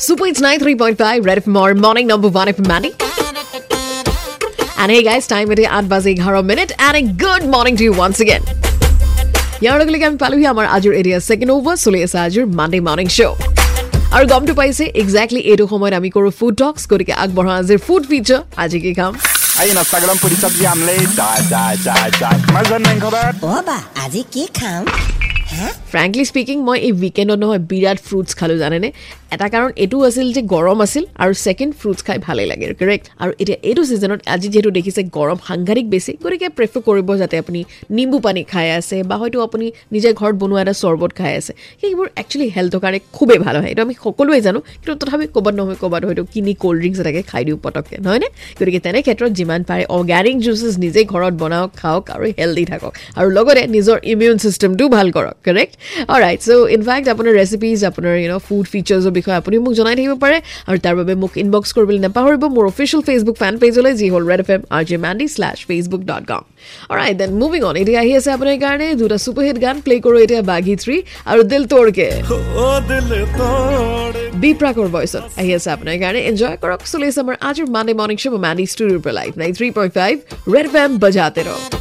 Super it's 93.5 Red for morning number 1 for Mandy. And hey guys, time it is 8:11 minute and a good morning to you once again. ইয়াৰ আমি পালোহি আমাৰ আজিৰ area second over চলি আছে আজিৰ Monday morning show আৰু গমটো পাইছে exactly এইটো সময়ত আমি কৰোঁ ফুড টক্স গতিকে আগবঢ়াওঁ আজিৰ ফুড ফিচাৰ আজি কি খাম ফ্ৰেংকলি স্পিকিং মই এই উইকেণ্ডত নহয় বিৰাট ফ্ৰুটছ খালো জানেনে এটা কাৰণ এইটো আছিল যে গৰম আছিল আৰু ছেকেণ্ড ফ্ৰুটছ খাই ভালেই লাগে কাৰেক্ট আৰু এতিয়া এইটো ছিজনত আজি যিহেতু দেখিছে গৰম সাংঘাতিক বেছি গতিকে প্ৰেফাৰ কৰিব যাতে আপুনি নিম্বু পানী খাই আছে বা হয়তো আপুনি নিজে ঘৰত বনোৱা এটা চৰ্বত খাই আছে। সেইবোৰ একচুৱেলি হেল্থৰ কাৰণে খুবেই ভাল হয়। এইটো আমি সকলোৱে জানো কিন্তু তথাপি ক'ৰবাত নহয় ক'ৰবাত হয়তো কিনি ক'ল্ড ড্ৰিংকছ এটাকে খাই দিওঁ পটককৈ নহয়নে? গতিকে তেনে ক্ষেত্ৰত যিমান পাৰে অৰ্গেনিক জুচেছ নিজে ঘৰত বনাওক খাওক আৰু হেল্ডি থাকক। আৰু লগতে নিজৰ ইমিউন ছিষ্টেমটোও ভাল কৰক কাৰেক্ট ৰাইট চ' ইনফেক্ট আপোনাৰ ৰেচিপিজ আপোনাৰ ইউ ন' ফুড ফিচাৰ্ছৰ বিষয়ে আপুনি মোক জনাই থাকিব পাৰে আৰু তাৰ বাবে মোক ইনবক্স কৰিবলৈ নাপাহৰিব মোৰ অফিচিয়েল ফেচবুক ফেন পেজলৈ যি হ'ল red F M R J Mendy slash facebook dot com right then moving on এতিয়া আহি আছে আপোনাৰ কাৰণে দুটা ছুপাৰহিট গান প্লে' কৰোঁ এতিয়া বাঘী থ্ৰী আৰু দিল তোৰকে বিপ্ৰাকৰ ভইচত আহি আছে আপোনাৰ কাৰণে। এনজয় কৰক চলি আছে আমাৰ আজিৰ মানডে মৰ্ণিং শ্ব' মেণ্ডি ষ্টুডিঅ'ৰ পৰা live nine three point five red F M বজাতে ৰহ